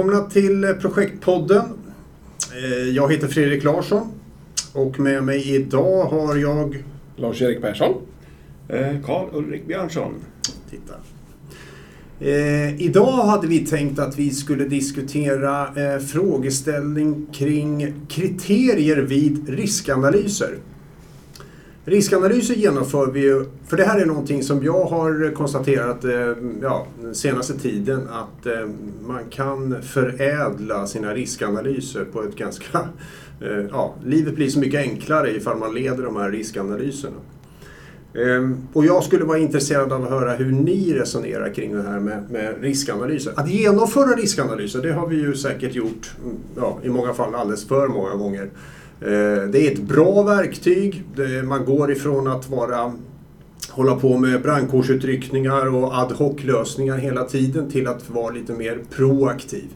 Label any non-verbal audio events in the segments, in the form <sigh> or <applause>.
Välkomna till Projektpodden. Eh, jag heter Fredrik Larsson och med mig idag har jag Lars-Erik Persson. Karl-Ulrik Björnsson. Titta. Eh, idag hade vi tänkt att vi skulle diskutera eh, frågeställning kring kriterier vid riskanalyser. Riskanalyser genomför vi ju, för det här är någonting som jag har konstaterat eh, ja, den senaste tiden att eh, man kan förädla sina riskanalyser på ett ganska... <laughs> Eh, ja, livet blir så mycket enklare ifall man leder de här riskanalyserna. Ehm, och jag skulle vara intresserad av att höra hur ni resonerar kring det här med, med riskanalyser. Att genomföra riskanalyser, det har vi ju säkert gjort mm, ja, i många fall alldeles för många gånger. Eh, det är ett bra verktyg. Man går ifrån att vara hålla på med brandkårsutryckningar och ad hoc-lösningar hela tiden till att vara lite mer proaktiv.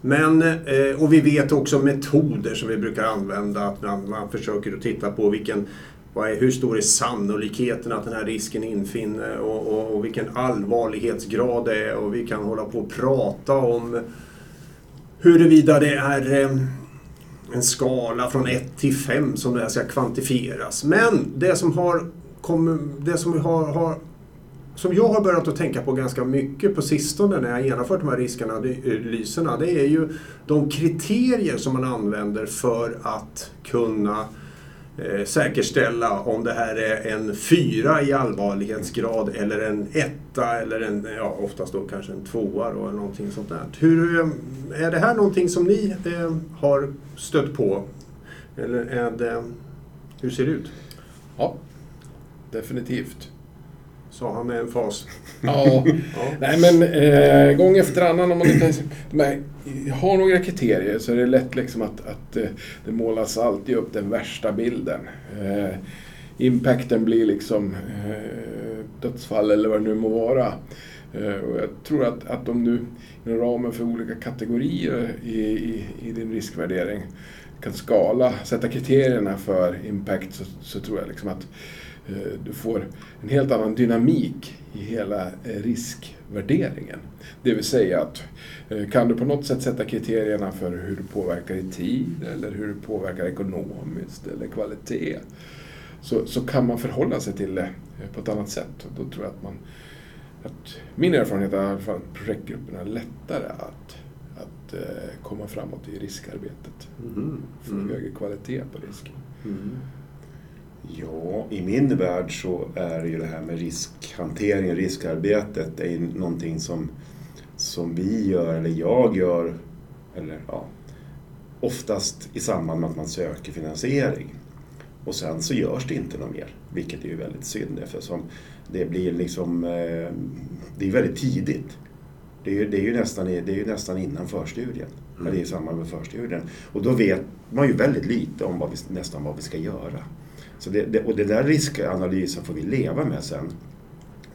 Men, eh, och vi vet också metoder som vi brukar använda. Att man, man försöker att titta på vilken är, hur stor är sannolikheten att den här risken infinner och, och, och, vilken allvarlighetsgrad det är och vi kan hålla på och prata om huruvida det är eh, en skala från 1 till 5 som det här ska kvantifieras. Men det som har, det som har, har som jag har börjat att tänka på ganska mycket på sistone när jag genomfört de här riskanalyserna, det är ju de kriterier som man använder för att kunna eh, säkerställa om det här är en fyra i allvarlighetsgrad eller en etta eller en, ja, oftast då kanske en tvåa då, eller någonting sånt där. Hur, eh, är det här någonting som ni eh, har stött på? Eller är det, hur ser det ut? Ja, definitivt. Sa han med en fas. Ja, <laughs> ja. nej men eh, gång efter annan om man inte men, har några kriterier så är det lätt liksom att, att eh, det målas alltid upp den värsta bilden. Eh, impacten blir liksom eh, dödsfall eller vad det nu må vara. Eh, och jag tror att, att om du inom ramen för olika kategorier i, i, i din riskvärdering kan skala, sätta kriterierna för impact så, så tror jag liksom att du får en helt annan dynamik i hela eh, riskvärderingen. Det vill säga att eh, kan du på något sätt sätta kriterierna för hur det påverkar i tid eller hur det påverkar ekonomiskt eller kvalitet så, så kan man förhålla sig till det på ett annat sätt. Och då tror jag att man att min erfarenhet är att projektgrupperna är lättare att, att komma framåt i riskarbetet. Mm. Få mm. högre kvalitet på risken. Mm. Ja, i min värld så är ju det här med riskhantering, riskarbetet, det är någonting som, som vi gör, eller jag gör, eller ja, oftast i samband med att man söker finansiering. Och sen så görs det inte något mer, vilket är ju väldigt synd eftersom det blir liksom, eh, det är väldigt tidigt. Det är, ju, det är, ju, nästan, det är ju nästan innan förstudien, mm. eller i samband med förstudien. Och då vet man ju väldigt lite om vad vi, nästan vad vi ska göra. Så det, det, och den där riskanalysen får vi leva med sen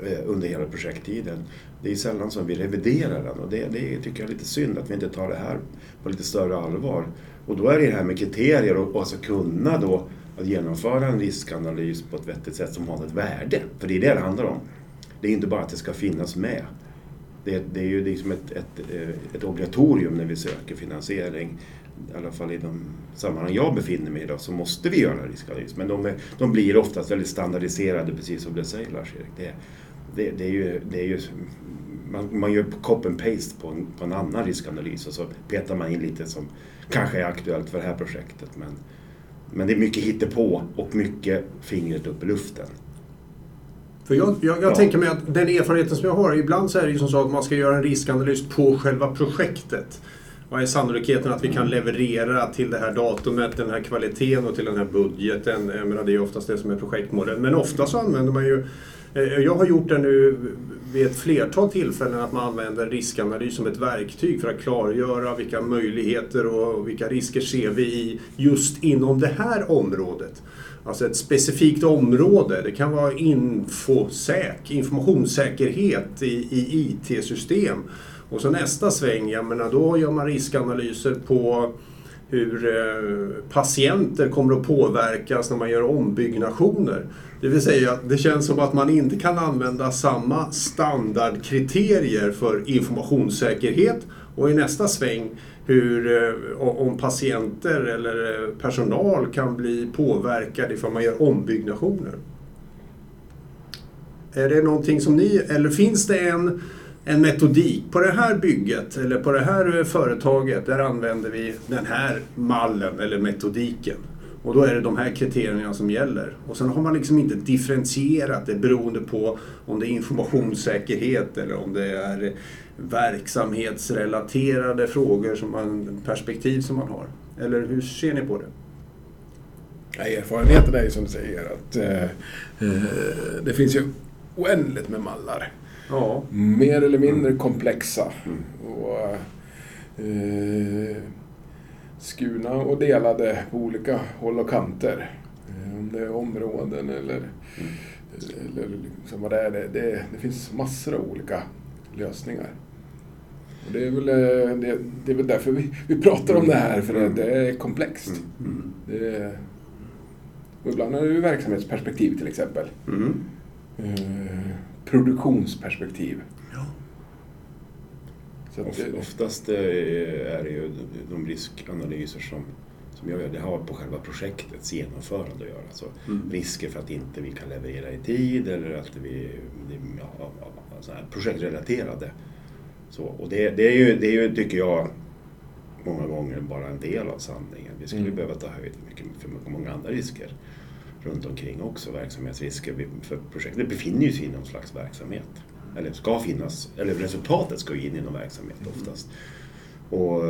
eh, under hela projekttiden. Det är sällan som vi reviderar den och det, det tycker jag är lite synd att vi inte tar det här på lite större allvar. Och då är det det här med kriterier och, och alltså kunna då att genomföra en riskanalys på ett vettigt sätt som har ett värde. För det är det det handlar om. Det är inte bara att det ska finnas med. Det, det är ju liksom ett, ett, eh, ett obligatorium när vi söker finansiering i alla fall i de sammanhang jag befinner mig i idag, så måste vi göra riskanalys. Men de, är, de blir oftast väldigt standardiserade, precis som du säger Lars-Erik. Det, det, det, är ju, det är ju, man, man gör copy and paste på en, på en annan riskanalys och så petar man in lite som kanske är aktuellt för det här projektet. Men, men det är mycket hittepå och mycket fingret upp i luften. För jag, jag, jag ja. tänker mig att den erfarenheten som jag har, ibland så är det ju som så att man ska göra en riskanalys på själva projektet. Vad är sannolikheten att vi kan leverera till det här datumet, den här kvaliteten och till den här budgeten? Jag menar, det är oftast det som är projektmålen. Men ofta så använder man ju eh, jag har gjort det nu vid ett flertal tillfällen att man använder riskanalys som ett verktyg för att klargöra vilka möjligheter och vilka risker ser vi i just inom det här området. Alltså ett specifikt område. Det kan vara infosäk, informationssäkerhet i, i IT-system. Och så nästa sväng, jag menar, då gör man riskanalyser på hur eh, patienter kommer att påverkas när man gör ombyggnationer. Det vill säga att det känns som att man inte kan använda samma standardkriterier för informationssäkerhet Och i nästa sväng hur, eh, om patienter eller eh, personal kan bli påverkade ifall man gör ombyggnationer. Är det någonting som ni, eller finns det en, en metodik på det här bygget eller på det här eh, företaget, där använder vi den här mallen eller metodiken. Och då är det de här kriterierna som gäller. Och sen har man liksom inte differentierat det beroende på om det är informationssäkerhet eller om det är verksamhetsrelaterade frågor, som man, perspektiv som man har. Eller hur ser ni på det? Ja, erfarenheten är ju som du säger att eh, eh, det finns ju oändligt med mallar. Ja. Mer eller mindre komplexa. Och, eh, skurna och delade på olika håll och kanter. Eh, om det är områden eller, eller liksom vad det är. Det, det, det, finns massor av olika lösningar. Och det, är väl, eh, det, det är väl därför vi, vi pratar om det här, för det, det är komplext. Mm. Det, och ibland är det ju verksamhetsperspektiv till exempel. Mm. Eh, produktionsperspektiv. Ja. Så det, Oftast eh, är det ju de riskanalyser som, som jag gör, det har på själva projektets genomförande att göra. Alltså mm. Risker för att inte vi kan leverera i tid eller att vi... Ja, ja, projektrelaterade. Så, och det, det, är ju, det är ju, tycker jag, många gånger bara en del av sanningen. Vi skulle mm. behöva ta höjd mycket för många andra risker runt omkring också, verksamhetsrisker. För projektet befinner sig i någon slags verksamhet. Eller ska finnas, eller resultatet ska ju in i någon verksamhet mm. oftast. Och,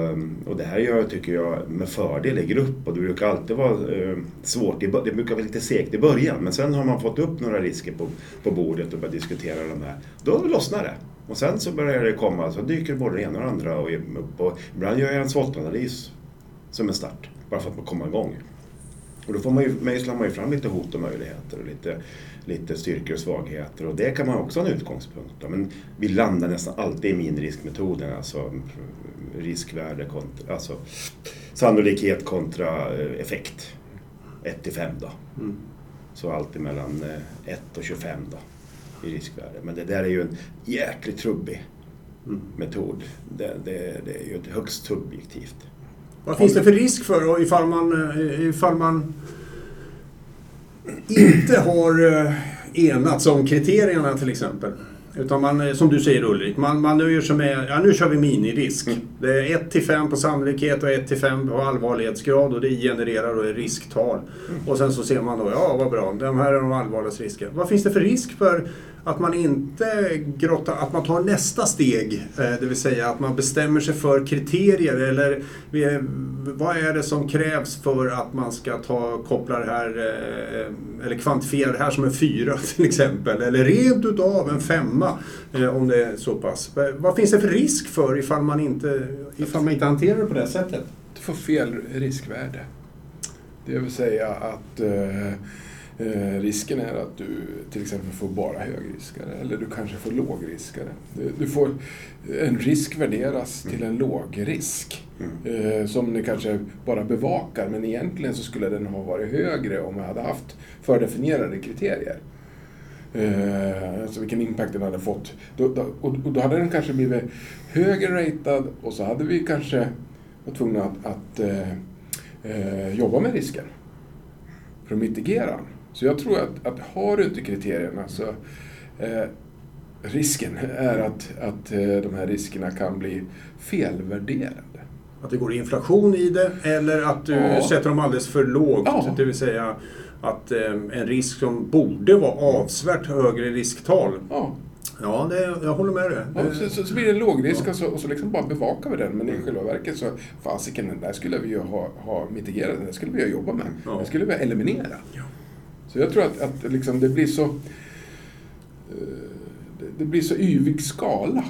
och det här gör, tycker jag, med fördel i grupp och det brukar alltid vara eh, svårt, det brukar vara lite segt i början men sen har man fått upp några risker på, på bordet och börjat diskutera de här, då lossnar det. Och sen så börjar det komma, så dyker både det ena och det andra och upp. Och ibland gör jag en SWOT-analys som en start, bara för att man kommer igång. Och då får man ju, mejslar man ju fram lite hot och möjligheter och lite, lite styrkor och svagheter och det kan man också ha en utgångspunkt då. Men vi landar nästan alltid i minriskmetoden, alltså riskvärde kontra, alltså sannolikhet kontra eh, effekt. 1 till 5 då. Mm. Så alltid mellan 1 eh, och 25 då i riskvärde. Men det där är ju en jäkligt trubbig mm. metod. Det, det, det, är ju högst subjektivt. Vad finns det för risk för då ifall man, eh, ifall man inte har eh, enats om kriterierna till exempel? Utan man, eh, som du säger Ulrik, man, man nöjer sig med, ja nu kör vi minirisk. Mm. Det är 1 till 5 på sannolikhet och 1 till 5 på allvarlighetsgrad och det genererar då ett risktal. Mm. Och sen så ser man då, ja vad bra, de här är de allvarligaste riskerna. Vad finns det för risk för att man inte grottar, att man tar nästa steg, eh, det vill säga att man bestämmer sig för kriterier eller vad är det som krävs för att man ska ta, koppla det här eh, eller kvantifiera det här som en fyra <laughs> till exempel eller rent utav en femma eh, om det är så pass. Eh, vad finns det för risk för ifall man inte, ifall man inte hanterar det på det sättet? Du får fel riskvärde. Det vill säga att eh, risken är att du till exempel får bara högriskare eller du kanske får lågriskare. Du, du får, en risk värderas till en lågrisk mm. eh, som ni kanske bara bevakar men egentligen så skulle den ha varit högre om jag hade haft fördefinierade kriterier. Eh, alltså vilken impact den hade fått. Då, då, och, och, då hade den kanske blivit högre ratad och så hade vi kanske varit tvungna att, att eh, eh jobba med risken för att mitigera den. Så jag tror att, att har du inte kriterierna så eh, risken är att, att eh, de här riskerna kan bli felvärderade. Att det går inflation i det eller att du ja. sätter dem alldeles för lågt. Ja. Det vill säga att eh, en risk som borde vara avsevärt högre risktal Ja, Ja, det, jag håller med dig. Ja, så, så, så, blir det en lågrisk ja. och, så, och så liksom bara bevakar vi den. Men i själva verket så, fasiken, den där skulle vi ju ha, ha mitigerat, den där skulle vi ha jobbat med. Ja. Den skulle vi ha eliminerat. Så jag tror att, att liksom det blir så... Eh, det blir så yvig skala.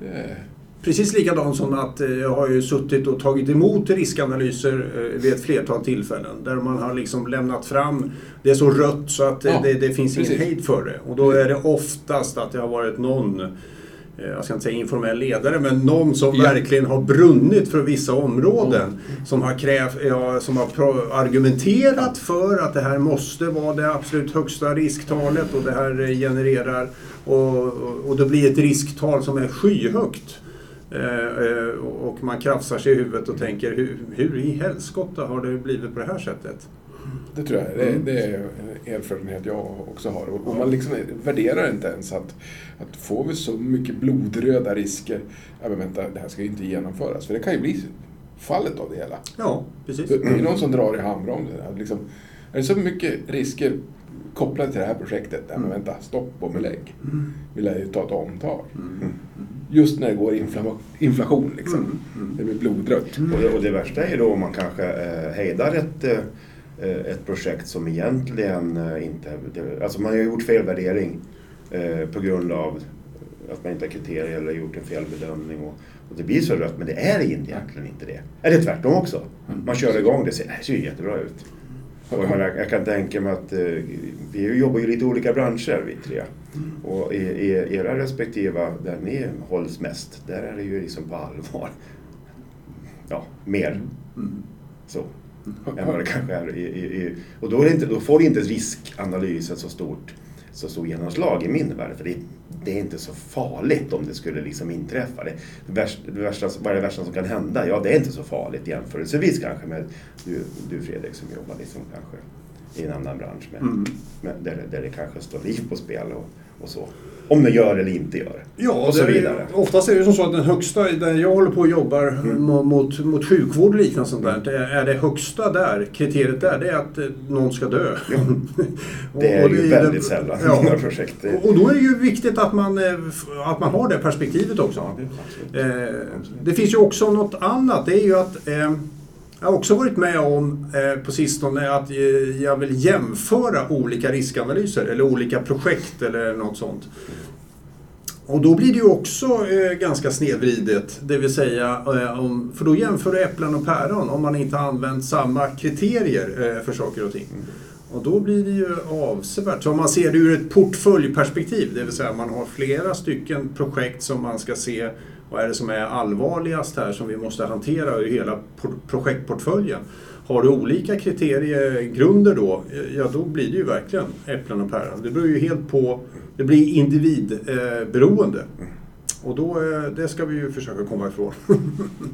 Det... Precis likadant som att eh, jag har ju suttit och tagit emot riskanalyser eh, vid ett flertal tillfällen. Där man har liksom lämnat fram, det är så rött så att ja, det, det, finns precis. ingen hejd för det. Och då är det oftast att det har varit någon jag ska inte säga informell ledare, men någon som ja. verkligen har brunnit för vissa områden. Mm. Som har, krävt, ja, som har argumenterat för att det här måste vara det absolut högsta risktalet och det här genererar och, och det blir ett risktal som är skyhögt. Eh, och man krafsar sig i huvudet och tänker hur, hur i helskotta har det blivit på det här sättet? Det tror jag. Det, det är erfarenhet jag också har. Och man liksom värderar inte ens att, att får vi så mycket blodröda risker, ja men vänta, det här ska ju inte genomföras. För det kan ju bli fallet av det hela. Ja, precis. Det är någon som drar i handbromsen. Liksom, är det så mycket risker kopplade till det här projektet? Nej men vänta, stopp och belägg. Vi lär ju ta ett omtag. Just när det går inflation liksom. Det blir blodrött. Och det, och det värsta är ju då om man kanske eh, hejdar ett, eh, ett projekt som egentligen eh, inte... Alltså man har gjort fel värdering eh, på grund av att man inte har kriterier eller gjort en felbedömning. Och, och det blir så rött, men det är egentligen inte det. Är det tvärtom också? Man kör igång det säger det ser ju jättebra ut. Och jag, jag kan tänka mig att eh, vi jobbar ju i lite olika branscher vi tre. Och i, i era respektiva, där ni hålls mest, där är det ju liksom på allvar. Ja, mer. Så. <laughs> Än vad det kanske är i, i, i, och då, är det inte, då får inte riskanalysen så stort så stor genomslag i min värld. För det, det är inte så farligt om det skulle liksom inträffa. Det, det, värsta, det värsta, vad är det värsta som kan hända? Ja, det är inte så farligt jämförelsevis kanske med du, du Fredrik som jobbar liksom kanske i en annan bransch med, Mm. med, där, det- där det kanske står liv på spel och, och så. Om det gör eller inte gör. Ja, och så det är- vidare. Oftast är det som så att den högsta, där jag håller på och jobbar Mm. mo- mot, mot sjukvård och liknande sånt där, det är det högsta där, kriteriet där, det är att eh, någon ska dö. <laughs> Och- Det är och ju det- väldigt sällan i Ja. många projekt. Det, Och då är det ju viktigt att man, eh, att man har det perspektivet också. ja, det, absolut. Eh, det finns ju också något annat. Det är ju att eh, jag har också varit med om eh, på sistone att eh, jag vill jämföra olika riskanalyser eller olika projekt eller något sånt. Och då blir det ju också eh, ganska snedvridet. Det vill säga, eh, om, för då jämför du äpplen och päron om man inte har använt samma kriterier eh, för saker och ting. Och då blir det ju avsevärt. Så om man ser det ur ett portföljperspektiv, det vill säga man har flera stycken projekt som man ska se vad är det som är allvarligast här som vi måste hantera i hela projektportföljen? Har du olika kriteriegrunder då, ja då blir det ju verkligen äpplen och päron. Det beror ju helt på, det blir individberoende. Och då, eh, det ska vi ju försöka komma ifrån. <laughs>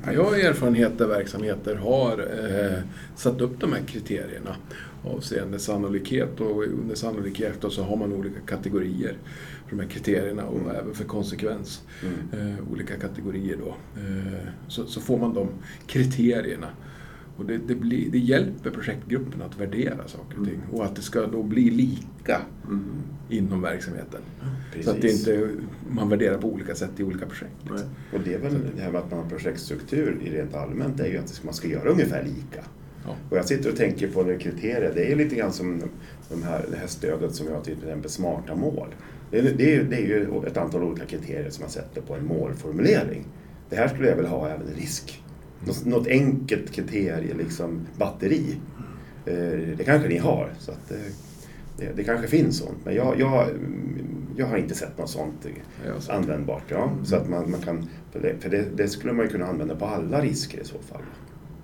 Ja, jag har erfarenhet där verksamheter har eh, satt upp de här kriterierna avseende sannolikhet och under sannolikhet då så har man olika kategorier för de här kriterierna och även för konsekvens. Mm. Eh, olika kategorier då. Eh, så, så får man de kriterierna. Och det, det, blir, det hjälper projektgruppen att värdera saker och ting och att det ska då bli lika inom verksamheten. Så att det Precis. inte, man värderar på olika sätt i olika projekt. liksom. Och det är väl det här med att man har projektstruktur i rent allmänt, det är ju att man ska göra ungefär lika. Ja. Och jag sitter och tänker på det kriteriet, det är lite grann som de här, det här stödet som vi har till exempel smarta mål. Det är, det, är, ju- det är ju ett antal olika kriterier som man sätter på en målformulering. Det här skulle jag vilja ha även i risk. Något, något enkelt kriterie, liksom batteri. Eh, Det kanske ni har, så att eh, det, det kanske finns sånt. Men jag, jag, jag har inte sett något sånt Ja, användbart. Ja. Så att man, man kan, för det, det, skulle man ju kunna använda på alla risker i så fall.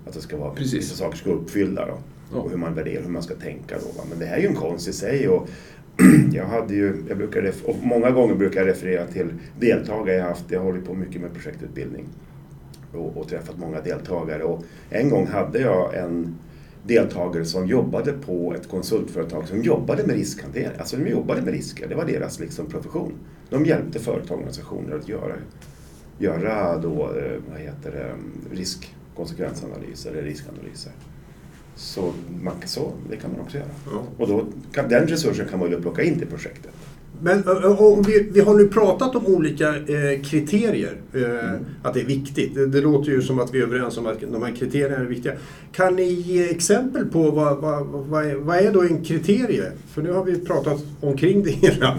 Att det ska vara, Precis. vissa saker ska vara uppfyllda då. Ja. Och hur man värderar, hur man ska tänka då. Men det här är ju en konst i sig. Och <clears throat> jag hade ju, jag brukar, många gånger brukar jag referera till deltagare jag haft. Jag hållit på mycket med projektutbildning och, och träffat många deltagare. Och en gång hade jag en deltagare som jobbade på ett konsultföretag som jobbade med riskhantering. Alltså de jobbade med risker, det var deras liksom profession. De hjälpte företag och organisationer att göra, göra då, eh, vad heter det, riskkonsekvensanalyser eller riskanalyser. Så, man, så det kan man också göra. Ja. Och då kan, den resursen kan man ju plocka in till projektet. Men vi, vi har nu pratat om olika eh, kriterier, eh, att det är viktigt. Det, det låter ju som att vi är överens om att de här kriterierna är viktiga. Kan ni ge exempel på vad, vad, vad, är, vad är då en kriterie? För nu har vi pratat omkring det hela.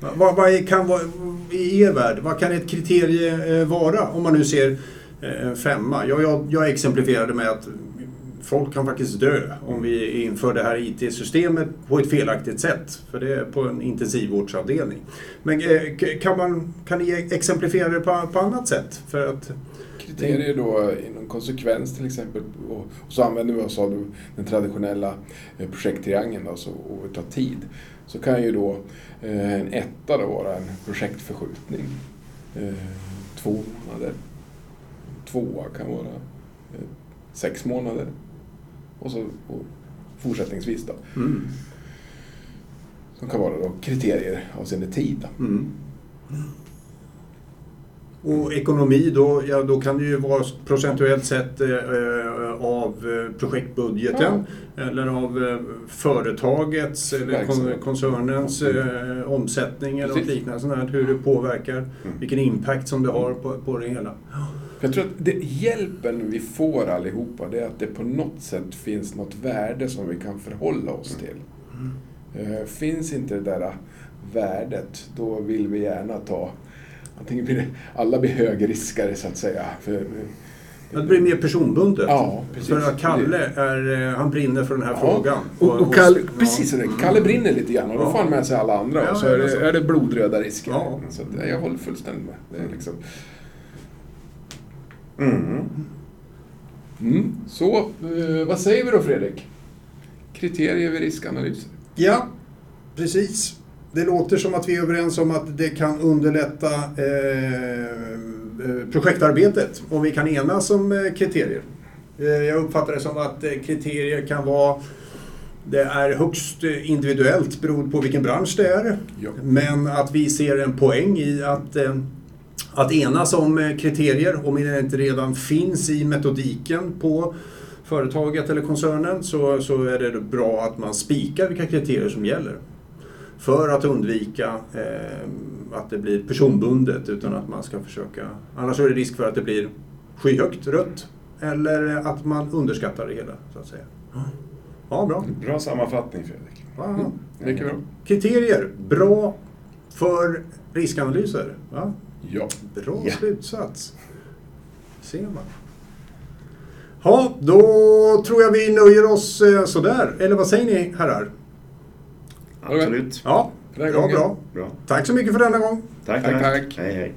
Vad, vad kan vara, i er värld, vad kan ett kriterie eh, vara om man nu ser eh, en femma? Jag, jag, jag exemplifierade med att folk kan faktiskt dö om vi inför det här IT-systemet på ett felaktigt sätt. För det är på en intensivvårdsavdelning. Men eh, kan, man, kan ni exemplifiera det på, på annat sätt? För att, Kriterier då inom konsekvens till exempel. Och så använder vi oss av den traditionella eh, projekttriangeln alltså, och det tar tid. Så kan ju då eh, en etta då vara en projektförskjutning. Två månader. tvåa kan vara sex månader. Och så och fortsättningsvis då. Mm. Som kan vara då kriterier avseende tid. Då. Mm. Och ekonomi då, ja då kan det ju vara procentuellt sett eh, av eh, projektbudgeten eller av eh, företagets eller kon koncernens eh, omsättning eller något liknande sånt här, hur det påverkar, vilken impact som det har på, på det hela. Jag tror att det, hjälpen vi får allihopa, det är att det på något sätt finns något värde som vi kan förhålla oss till. Eh, finns inte det där värdet, då vill vi gärna ta... Antingen blir det, alla blir högriskare så att säga. För, Det blir mer personbundet. Ja, precis. För Kalle är, eh, han brinner för den här Ja, frågan. Och, och Kalle, ja. precis. Kalle brinner lite grann och då får han med sig alla andra och så är det, är det blodröda risker. Ja. Så jag håller fullständigt med. Det är liksom, Mm. mm. Så, eh, vad säger vi då Fredrik? Kriterier vid riskanalyser. Ja, precis. Det låter som att vi är överens om att det kan underlätta eh, eh, projektarbetet om vi kan enas om eh, kriterier. Jag uppfattar det som att kriterier kan vara det är högst individuellt beroende på vilken bransch det är. Ja. Men att vi ser en poäng i att, att enas om eh, kriterier, om det inte redan finns i metodiken på företaget eller koncernen, så, så är det bra att man spikar vilka kriterier som gäller. För att undvika eh, att det blir personbundet, utan att man ska försöka... Annars är det risk för att det blir skyhögt rött, eller att man underskattar det hela, så att säga. Ja, bra. Bra sammanfattning Fredrik. Ja. Mycket bra. Kriterier, bra för riskanalyser. Va? Ja. Bra Ja. slutsats. Ser man. Ja, då tror jag vi nöjer oss eh, sådär. Eller vad säger ni herrar? Absolut. Ja, bra, bra. Bra. Tack så mycket för denna gång. Tack, Tack, tack. tack. Hej, hej.